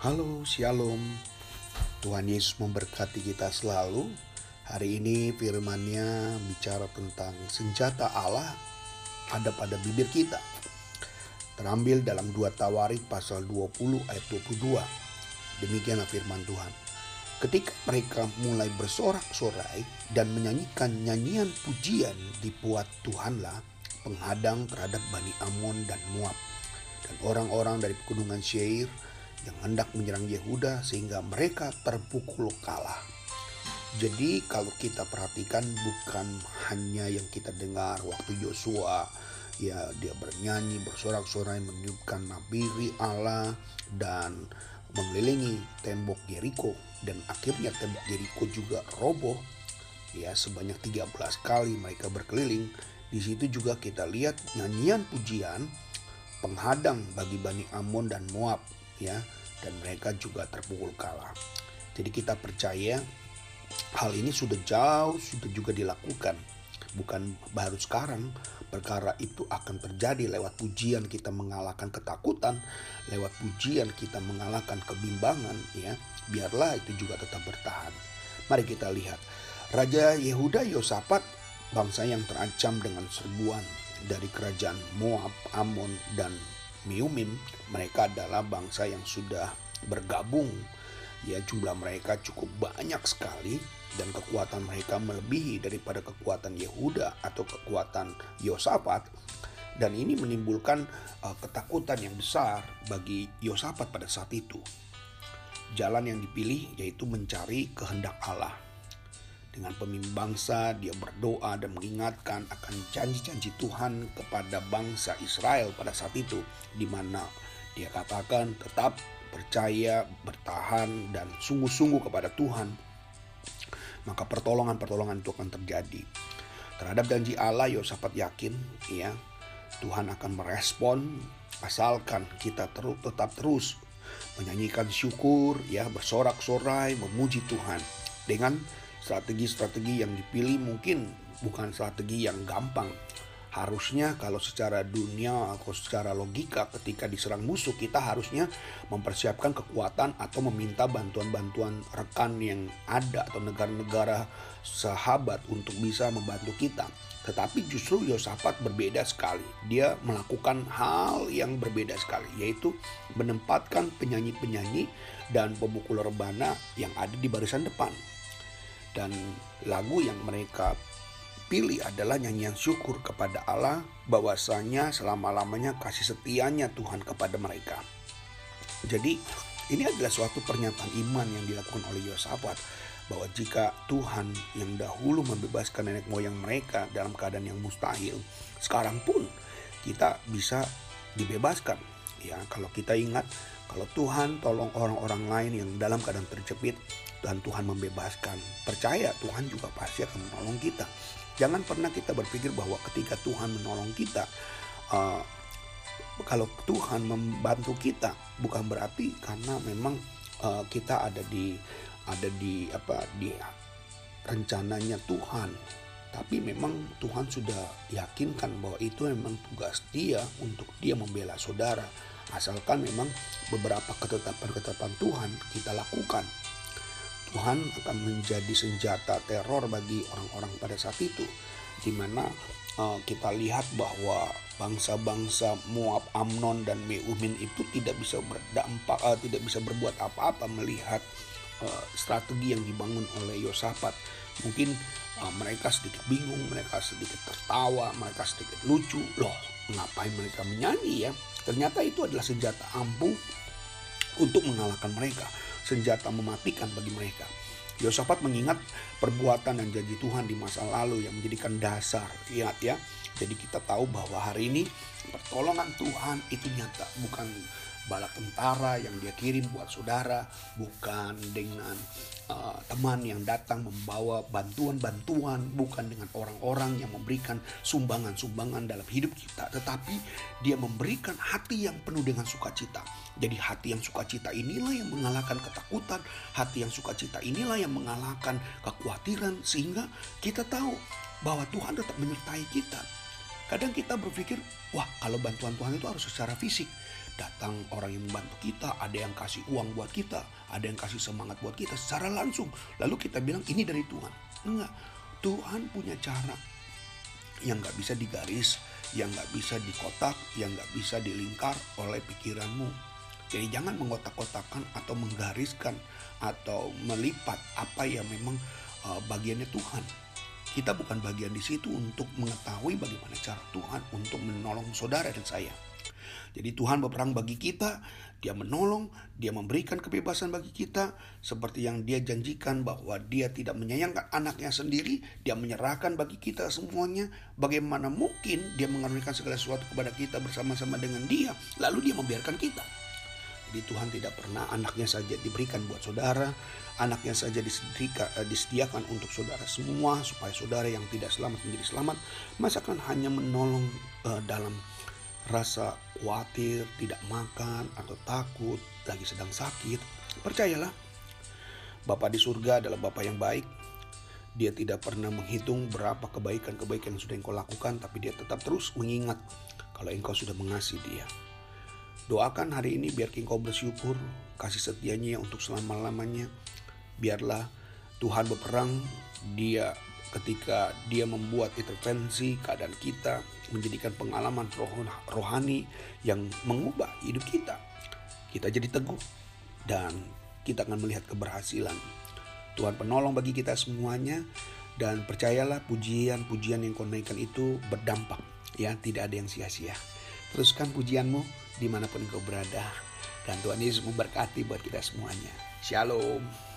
Halo, Shalom. Tuhan Yesus memberkati kita selalu. Hari ini firman-Nya bicara tentang senjata Allah ada pada bibir kita. Terambil dalam 2 Tawarik pasal 20 ayat 22. Demikianlah firman Tuhan. Ketika mereka mulai bersorak-sorai dan menyanyikan nyanyian pujian dibuat Tuhanlah penghadang terhadap Bani Amon dan Moab dan orang-orang dari pegunungan Syair yang hendak menyerang Yehuda sehingga mereka terpukul kalah. Jadi kalau kita perhatikan bukan hanya yang kita dengar waktu Yosua ya dia bernyanyi bersorak-sorai meniupkan nabiri Allah dan mengelilingi tembok Yeriko. Dan akhirnya tembok Yeriko juga roboh. Ya sebanyak 13 kali mereka berkeliling. Di situ juga kita lihat nyanyian pujian penghadang bagi Bani Amon dan Moab ya dan mereka juga terpukul kalah. Jadi kita percaya hal ini sudah jauh sudah juga dilakukan. Bukan baru sekarang perkara itu akan terjadi lewat pujian kita mengalahkan ketakutan lewat pujian kita mengalahkan kebimbangan ya. Biarlah itu juga tetap bertahan. Mari kita lihat. Raja Yehuda Yosafat bangsa yang terancam dengan serbuan dari kerajaan Moab, Amon, dan Meumim, mereka adalah bangsa yang sudah bergabung. Ya, jumlah mereka cukup banyak sekali dan kekuatan mereka melebihi daripada kekuatan Yehuda atau kekuatan Yosafat. Dan ini menimbulkan uh, ketakutan yang besar bagi Yosafat pada saat itu. Jalan yang dipilih yaitu mencari kehendak Allah dengan pemimpin bangsa, dia berdoa dan mengingatkan akan janji-janji Tuhan kepada bangsa Israel pada saat itu, di mana dia katakan tetap percaya, bertahan, dan sungguh-sungguh kepada Tuhan. Maka pertolongan-pertolongan itu akan terjadi. Terhadap janji Allah, Yosafat yakin, ya, Tuhan akan merespon asalkan kita terus tetap terus menyanyikan syukur, ya, bersorak-sorai, memuji Tuhan dengan strategi-strategi yang dipilih mungkin bukan strategi yang gampang. Harusnya kalau secara dunia atau secara logika ketika diserang musuh kita harusnya mempersiapkan kekuatan atau meminta bantuan-bantuan rekan yang ada atau negara-negara sahabat untuk bisa membantu kita. Tetapi justru Yosafat berbeda sekali. Dia melakukan hal yang berbeda sekali, yaitu menempatkan penyanyi-penyanyi dan pemukul rebana yang ada di barisan depan dan lagu yang mereka pilih adalah nyanyian syukur kepada Allah bahwasanya selama-lamanya kasih setianya Tuhan kepada mereka. Jadi ini adalah suatu pernyataan iman yang dilakukan oleh Yosafat bahwa jika Tuhan yang dahulu membebaskan nenek moyang mereka dalam keadaan yang mustahil, sekarang pun kita bisa dibebaskan. Ya, kalau kita ingat kalau Tuhan tolong orang-orang lain yang dalam keadaan terjepit, dan Tuhan membebaskan. Percaya Tuhan juga pasti akan menolong kita. Jangan pernah kita berpikir bahwa ketika Tuhan menolong kita, uh, kalau Tuhan membantu kita, bukan berarti karena memang uh, kita ada di ada di apa di rencananya Tuhan. Tapi memang Tuhan sudah yakinkan bahwa itu memang tugas dia untuk dia membela saudara. Asalkan memang beberapa ketetapan-ketetapan Tuhan kita lakukan Tuhan akan menjadi senjata teror bagi orang-orang pada saat itu di mana uh, kita lihat bahwa bangsa-bangsa Moab, Amnon dan Meumin itu tidak bisa berdampak uh, tidak bisa berbuat apa-apa melihat uh, strategi yang dibangun oleh Yosafat. Mungkin uh, mereka sedikit bingung, mereka sedikit tertawa, mereka sedikit lucu. Loh, ngapain mereka menyanyi ya? Ternyata itu adalah senjata ampuh untuk mengalahkan mereka senjata mematikan bagi mereka. Yosafat mengingat perbuatan dan janji Tuhan di masa lalu yang menjadikan dasar. Ingat ya, jadi kita tahu bahwa hari ini pertolongan Tuhan itu nyata, bukan bala tentara yang dia kirim buat saudara, bukan dengan uh, teman yang datang membawa bantuan-bantuan, bukan dengan orang-orang yang memberikan sumbangan-sumbangan dalam hidup kita, tetapi dia memberikan hati yang penuh dengan sukacita. Jadi hati yang sukacita inilah yang mengalahkan ketakutan, hati yang sukacita inilah yang mengalahkan kekhawatiran sehingga kita tahu bahwa Tuhan tetap menyertai kita. Kadang kita berpikir, wah kalau bantuan Tuhan itu harus secara fisik. datang orang yang membantu kita, ada yang kasih uang buat kita, ada yang kasih semangat buat kita secara langsung. Lalu kita bilang ini dari Tuhan. Enggak, Tuhan punya cara yang nggak bisa digaris, yang nggak bisa dikotak, yang nggak bisa dilingkar oleh pikiranmu. Jadi jangan mengotak-kotakan atau menggariskan atau melipat apa yang memang uh, bagiannya Tuhan. Kita bukan bagian di situ untuk mengetahui bagaimana cara Tuhan untuk menolong saudara dan saya. Jadi Tuhan berperang bagi kita, dia menolong, dia memberikan kebebasan bagi kita, seperti yang dia janjikan bahwa dia tidak menyayangkan anaknya sendiri, dia menyerahkan bagi kita semuanya, bagaimana mungkin dia mengaruniakan segala sesuatu kepada kita bersama-sama dengan dia, lalu dia membiarkan kita. Jadi Tuhan tidak pernah anaknya saja diberikan buat saudara, anaknya saja eh, disediakan untuk saudara semua supaya saudara yang tidak selamat menjadi selamat, masakan hanya menolong uh, dalam rasa khawatir, tidak makan, atau takut, lagi sedang sakit, percayalah, Bapak di surga adalah Bapak yang baik. Dia tidak pernah menghitung berapa kebaikan-kebaikan yang sudah engkau lakukan, tapi dia tetap terus mengingat kalau engkau sudah mengasihi dia. Doakan hari ini biar engkau bersyukur, kasih setianya untuk selama-lamanya. Biarlah Tuhan berperang, dia ketika dia membuat intervensi keadaan kita, menjadikan pengalaman rohani yang mengubah hidup kita. Kita jadi teguh dan kita akan melihat keberhasilan. Tuhan penolong bagi kita semuanya dan percayalah pujian-pujian yang kau naikkan itu berdampak ya tidak ada yang sia-sia. Teruskan pujianmu di mana pun kau berada dan Tuhan Yesus memberkati buat kita semuanya. Shalom.